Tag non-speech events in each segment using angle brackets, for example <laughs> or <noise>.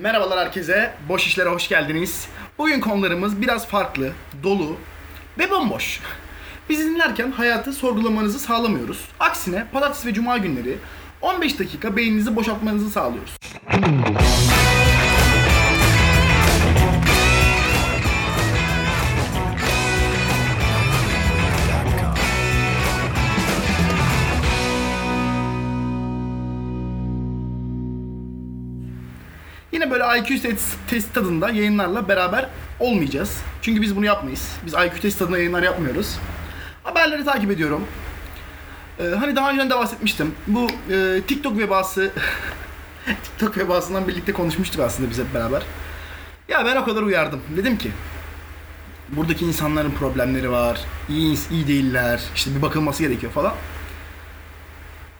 Merhabalar herkese, Boş İşlere hoş geldiniz. Bugün konularımız biraz farklı, dolu ve bomboş. Bizi dinlerken hayatı sorgulamanızı sağlamıyoruz. Aksine pazartesi ve cuma günleri 15 dakika beyninizi boşaltmanızı sağlıyoruz. Yine böyle IQ test, tadında yayınlarla beraber olmayacağız. Çünkü biz bunu yapmayız. Biz IQ test tadında yayınlar yapmıyoruz. Haberleri takip ediyorum. Ee, hani daha önce de bahsetmiştim. Bu e, TikTok vebası <laughs> TikTok vebasından birlikte konuşmuştuk aslında biz hep beraber. Ya ben o kadar uyardım. Dedim ki buradaki insanların problemleri var. iyi iyi değiller. İşte bir bakılması gerekiyor falan.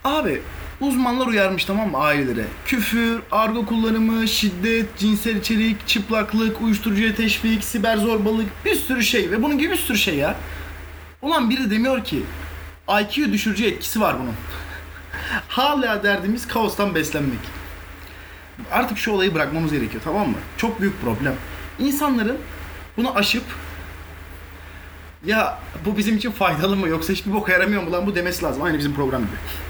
Abi uzmanlar uyarmış tamam mı ailelere? Küfür, argo kullanımı, şiddet, cinsel içerik, çıplaklık, uyuşturucuya teşvik, siber zorbalık bir sürü şey ve bunun gibi bir sürü şey ya. Ulan biri demiyor ki IQ düşürücü etkisi var bunun. <laughs> Hala derdimiz kaostan beslenmek. Artık şu olayı bırakmamız gerekiyor tamam mı? Çok büyük problem. İnsanların bunu aşıp ya bu bizim için faydalı mı yoksa hiçbir boka yaramıyor mu lan bu demesi lazım. Aynı bizim program gibi.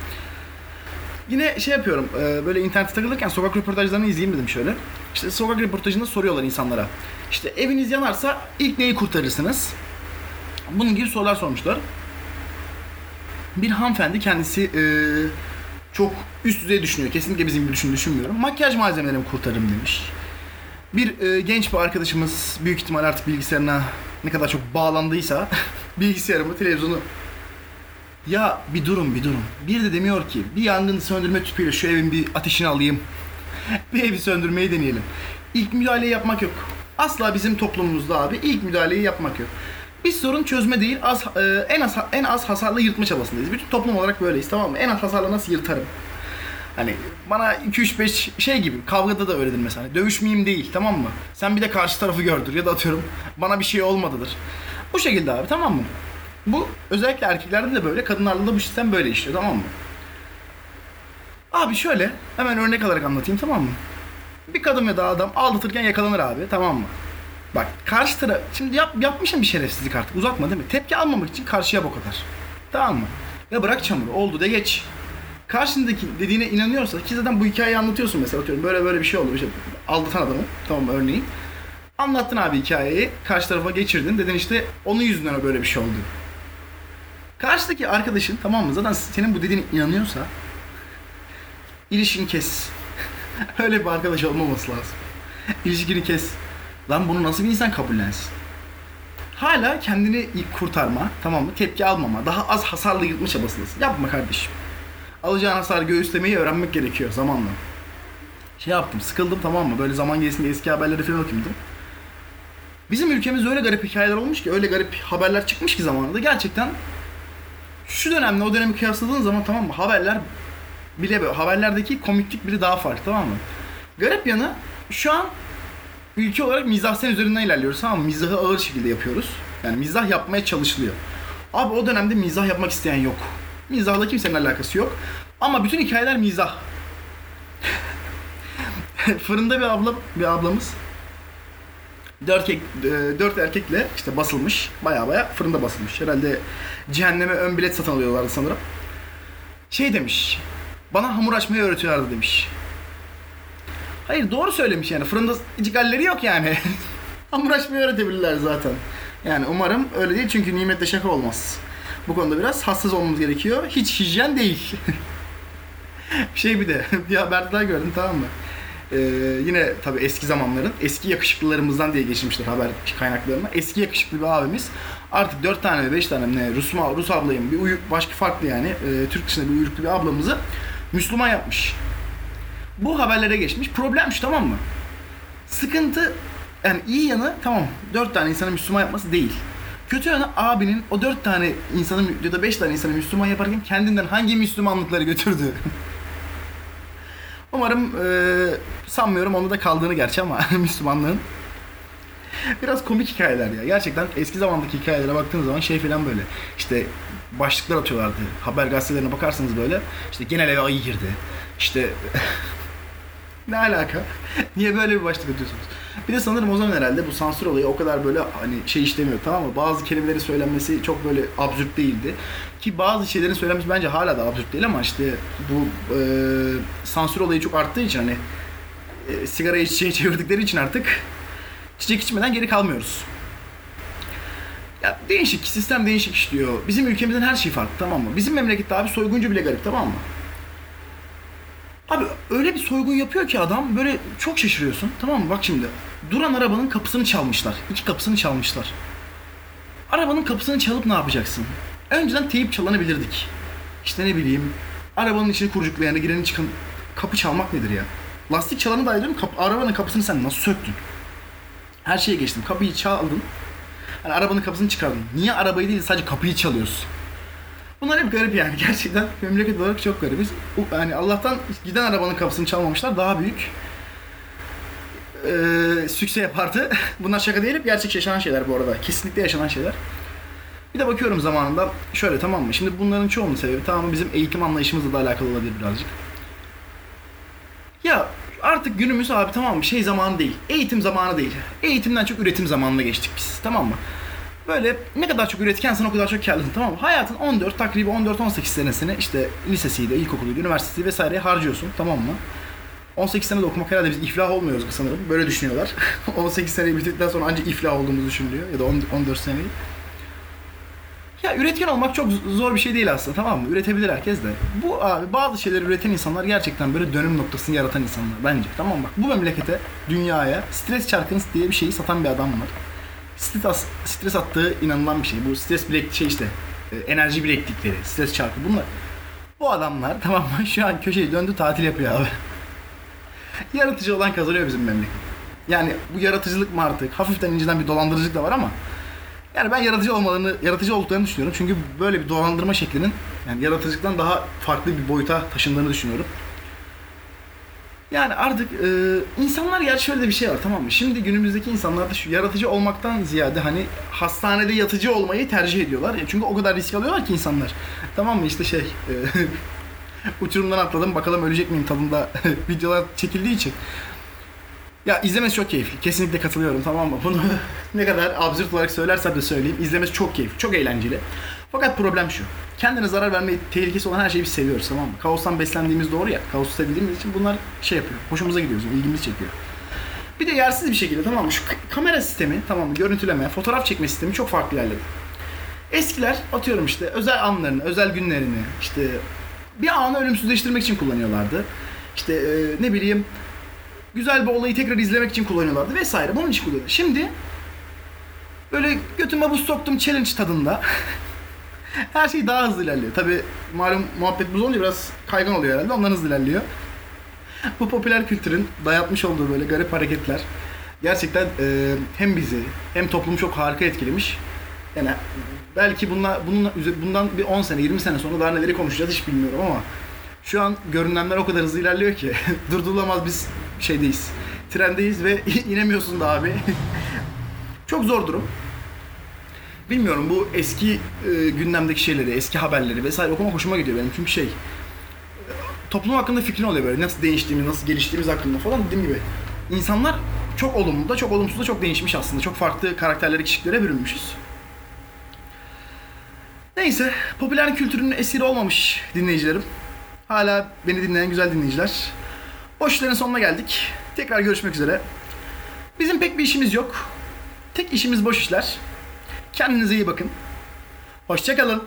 Yine şey yapıyorum, e, böyle internette takılırken sokak röportajlarını izleyeyim dedim şöyle. İşte sokak röportajında soruyorlar insanlara. İşte eviniz yanarsa ilk neyi kurtarırsınız? Bunun gibi sorular sormuşlar. Bir hanımefendi kendisi e, çok üst düzey düşünüyor. Kesinlikle bizim gibi düşün, düşünmüyorum. Makyaj malzemelerimi kurtarırım demiş. Bir e, genç bir arkadaşımız büyük ihtimal artık bilgisayarına ne kadar çok bağlandıysa <laughs> bilgisayarımı, televizyonu ya bir durun bir durun. Bir de demiyor ki bir yangın söndürme tüpüyle şu evin bir ateşini alayım. <laughs> bir evi söndürmeyi deneyelim. İlk müdahaleyi yapmak yok. Asla bizim toplumumuzda abi ilk müdahaleyi yapmak yok. Biz sorun çözme değil, az e, en az en az hasarlı yırtma çabasındayız. Bütün toplum olarak böyleyiz tamam mı? En az hasarla nasıl yırtarım? Hani bana 2 3 5 şey gibi kavgada da öyledir mesela. Dövüşmeyeyim değil tamam mı? Sen bir de karşı tarafı gördür ya da atıyorum bana bir şey olmadıdır. Bu şekilde abi tamam mı? Bu özellikle erkeklerde de böyle, kadınlarda da bu sistem böyle işliyor tamam mı? Abi şöyle, hemen örnek alarak anlatayım tamam mı? Bir kadın ya da adam aldatırken yakalanır abi tamam mı? Bak karşı taraf, şimdi yap, yapmışım bir şerefsizlik artık uzatma değil mi? Tepki almamak için karşıya bok atar. Tamam mı? Ya bırak çamuru oldu de geç. Karşındaki dediğine inanıyorsa ki zaten bu hikayeyi anlatıyorsun mesela atıyorum böyle böyle bir şey oldu. Bir şey, aldatan adamı tamam mı örneğin. Anlattın abi hikayeyi karşı tarafa geçirdin dedin işte onun yüzünden böyle bir şey oldu. Karşıdaki arkadaşın tamam mı zaten senin bu dediğine inanıyorsa ilişkini kes. <laughs> Öyle bir arkadaş olmaması lazım. İlişkini kes. Lan bunu nasıl bir insan kabullensin? Hala kendini kurtarma, tamam mı? Tepki almama, daha az hasarlı yırtma çabasındasın. Yapma kardeşim. Alacağın hasarı göğüslemeyi öğrenmek gerekiyor zamanla. Şey yaptım, sıkıldım tamam mı? Böyle zaman geçsin diye eski haberleri falan okuyordum. Bizim ülkemizde öyle garip hikayeler olmuş ki, öyle garip haberler çıkmış ki zamanında. Gerçekten şu dönemle o dönemi kıyasladığın zaman tamam mı? Haberler bile böyle. Haberlerdeki komiklik biri daha farklı tamam mı? Garip yanı şu an ülke olarak mizah sen üzerinden ilerliyoruz tamam mı? Mizahı ağır şekilde yapıyoruz. Yani mizah yapmaya çalışılıyor. Abi o dönemde mizah yapmak isteyen yok. Mizahla kimsenin alakası yok. Ama bütün hikayeler mizah. <laughs> Fırında bir abla bir ablamız dört, e, dört erkekle işte basılmış. Baya baya fırında basılmış. Herhalde cehenneme ön bilet satın alıyorlardı sanırım. Şey demiş. Bana hamur açmayı öğretiyorlardı demiş. Hayır doğru söylemiş yani. Fırında hiç galleri yok yani. <laughs> hamur açmayı öğretebilirler zaten. Yani umarım öyle değil çünkü nimetle şaka olmaz. Bu konuda biraz hassas olmamız gerekiyor. Hiç hijyen değil. <laughs> şey bir de <laughs> bir haber daha gördüm tamam mı? Ee, yine tabii eski zamanların eski yakışıklılarımızdan diye geçirmişler haber kaynaklarına. Eski yakışıklı bir abimiz artık 4 tane ve 5 tane ne Rus, Rus ablayım bir uyruk başka farklı yani e, Türk dışında bir uyruklu bir ablamızı Müslüman yapmış. Bu haberlere geçmiş. Problem şu tamam mı? Sıkıntı yani iyi yanı tamam 4 tane insanı Müslüman yapması değil. Kötü yanı abinin o 4 tane insanı ya da 5 tane insanı Müslüman yaparken kendinden hangi Müslümanlıkları götürdü? <laughs> Umarım e, sanmıyorum onda da kaldığını gerçi ama <laughs> Müslümanlığın. Biraz komik hikayeler ya. Gerçekten eski zamandaki hikayelere baktığınız zaman şey falan böyle. İşte başlıklar atıyorlardı. Haber gazetelerine bakarsanız böyle. İşte genel eve ayı girdi. İşte <laughs> ne alaka? <laughs> Niye böyle bir başlık atıyorsunuz? Bir de sanırım o zaman herhalde bu sansür olayı o kadar böyle hani şey işlemiyor tamam mı? Bazı kelimelerin söylenmesi çok böyle absürt değildi. Ki bazı şeylerin söylenmesi bence hala da absürt değil ama işte bu e, sansür olayı çok arttığı için hani e, sigarayı çiçeğe <laughs> çevirdikleri için artık çiçek içmeden geri kalmıyoruz. Ya değişik, sistem değişik işliyor. Bizim ülkemizin her şeyi farklı tamam mı? Bizim memlekette abi soyguncu bile garip tamam mı? Abi öyle bir soygun yapıyor ki adam böyle çok şaşırıyorsun tamam mı? Bak şimdi duran arabanın kapısını çalmışlar. İki kapısını çalmışlar. Arabanın kapısını çalıp ne yapacaksın? Önceden teyip çalanabilirdik. İşte ne bileyim arabanın içini kurcuklayanı gireni çıkan kapı çalmak nedir ya? Lastik çalanı da ayrı kap arabanın kapısını sen nasıl söktün? Her şeye geçtim. Kapıyı çaldın. Hani arabanın kapısını çıkardın. Niye arabayı değil sadece kapıyı çalıyorsun? Bunlar hep garip yani <laughs> gerçekten memleket olarak çok garibiz. Yani Allah'tan giden arabanın kapısını çalmamışlar daha büyük eee sükse yapardı. <laughs> Bunlar şaka değil hep gerçek yaşanan şeyler bu arada. Kesinlikle yaşanan şeyler. Bir de bakıyorum zamanında şöyle tamam mı? Şimdi bunların çoğunun sebebi tamam bizim eğitim anlayışımızla da alakalı olabilir birazcık. Ya artık günümüz abi tamam mı şey zamanı değil. Eğitim zamanı değil. Eğitimden çok üretim zamanına geçtik biz tamam mı? Böyle ne kadar çok üretkensen o kadar çok karlısın tamam mı? Hayatın 14 takribi 14-18 senesini işte lisesiydi, ilkokuluydu, üniversitesi vesaireye harcıyorsun tamam mı? 18 sene de okumak herhalde biz iflah olmuyoruz sanırım. Böyle düşünüyorlar. <laughs> 18 seneyi bitirdikten sonra ancak iflah olduğumuz düşünülüyor. Ya da 10 14 seneyi. Ya üretken olmak çok zor bir şey değil aslında tamam mı? Üretebilir herkes de. Bu abi bazı şeyleri üreten insanlar gerçekten böyle dönüm noktasını yaratan insanlar bence. Tamam mı? bak bu memlekete, dünyaya stres çarkınız diye bir şeyi satan bir adam var. Stres, stres attığı inanılan bir şey. Bu stres bilek şey işte e, enerji bileklikleri, stres çarkı bunlar. Bu adamlar <laughs> tamam mı şu an köşeyi döndü tatil yapıyor abi. Yaratıcı olan kazanıyor bizim memleket. Yani bu yaratıcılık mı artık? Hafiften inceden bir dolandırıcılık da var ama yani ben yaratıcı olmalarını, yaratıcı olduklarını düşünüyorum. Çünkü böyle bir dolandırma şeklinin yani yaratıcılıktan daha farklı bir boyuta taşındığını düşünüyorum. Yani artık e, insanlar gerçi şöyle de bir şey var tamam mı? Şimdi günümüzdeki insanlar da şu yaratıcı olmaktan ziyade hani hastanede yatıcı olmayı tercih ediyorlar. E, Çünkü o kadar risk alıyorlar ki insanlar. Tamam mı işte şey e, <laughs> uçurumdan atladım bakalım ölecek miyim tadında <laughs> videolar çekildiği için. Ya izlemesi çok keyifli. Kesinlikle katılıyorum tamam mı? Bunu <laughs> ne kadar absürt olarak söylersem de söyleyeyim. İzlemesi çok keyifli, çok eğlenceli. Fakat problem şu. Kendine zarar verme tehlikesi olan her şeyi biz seviyoruz tamam mı? Kaostan beslendiğimiz doğru ya. Kaosu sevdiğimiz için bunlar şey yapıyor. Hoşumuza gidiyor, ilgimizi çekiyor. Bir de yersiz bir şekilde tamam mı? Şu kamera sistemi tamam mı? Görüntüleme, fotoğraf çekme sistemi çok farklı ilerledi. Eskiler atıyorum işte özel anlarını, özel günlerini işte bir anı ölümsüzleştirmek için kullanıyorlardı. İşte e, ne bileyim güzel bir olayı tekrar izlemek için kullanıyorlardı vesaire. Bunun için kullanıyorlar. Şimdi böyle götüme buz soktum challenge tadında. <laughs> Her şey daha hızlı ilerliyor. Tabi malum muhabbet buz olunca biraz kaygan oluyor herhalde. Ondan hızlı ilerliyor. Bu popüler kültürün dayatmış olduğu böyle garip hareketler gerçekten e, hem bizi hem toplumu çok harika etkilemiş. Yani belki bunlar, bunun, bundan bir 10 sene 20 sene sonra daha neleri konuşacağız hiç bilmiyorum ama şu an görünenler o kadar hızlı ilerliyor ki <laughs> durdurulamaz biz şeydeyiz. Trendeyiz ve <laughs> inemiyorsun da abi. <laughs> Çok zor durum. Bilmiyorum bu eski e, gündemdeki şeyleri, eski haberleri vesaire okumak hoşuma gidiyor benim. Çünkü şey e, toplum hakkında fikrin oluyor böyle. Nasıl değiştiğimiz, nasıl geliştiğimiz hakkında falan dediğim gibi. İnsanlar çok olumlu da çok olumsuz da çok değişmiş aslında. Çok farklı karakterlere, kişiliklere bürünmüşüz. Neyse, popüler kültürün esiri olmamış dinleyicilerim. Hala beni dinleyen güzel dinleyiciler. Boşların sonuna geldik. Tekrar görüşmek üzere. Bizim pek bir işimiz yok. Tek işimiz boş işler. Kendinize iyi bakın. Hoşçakalın.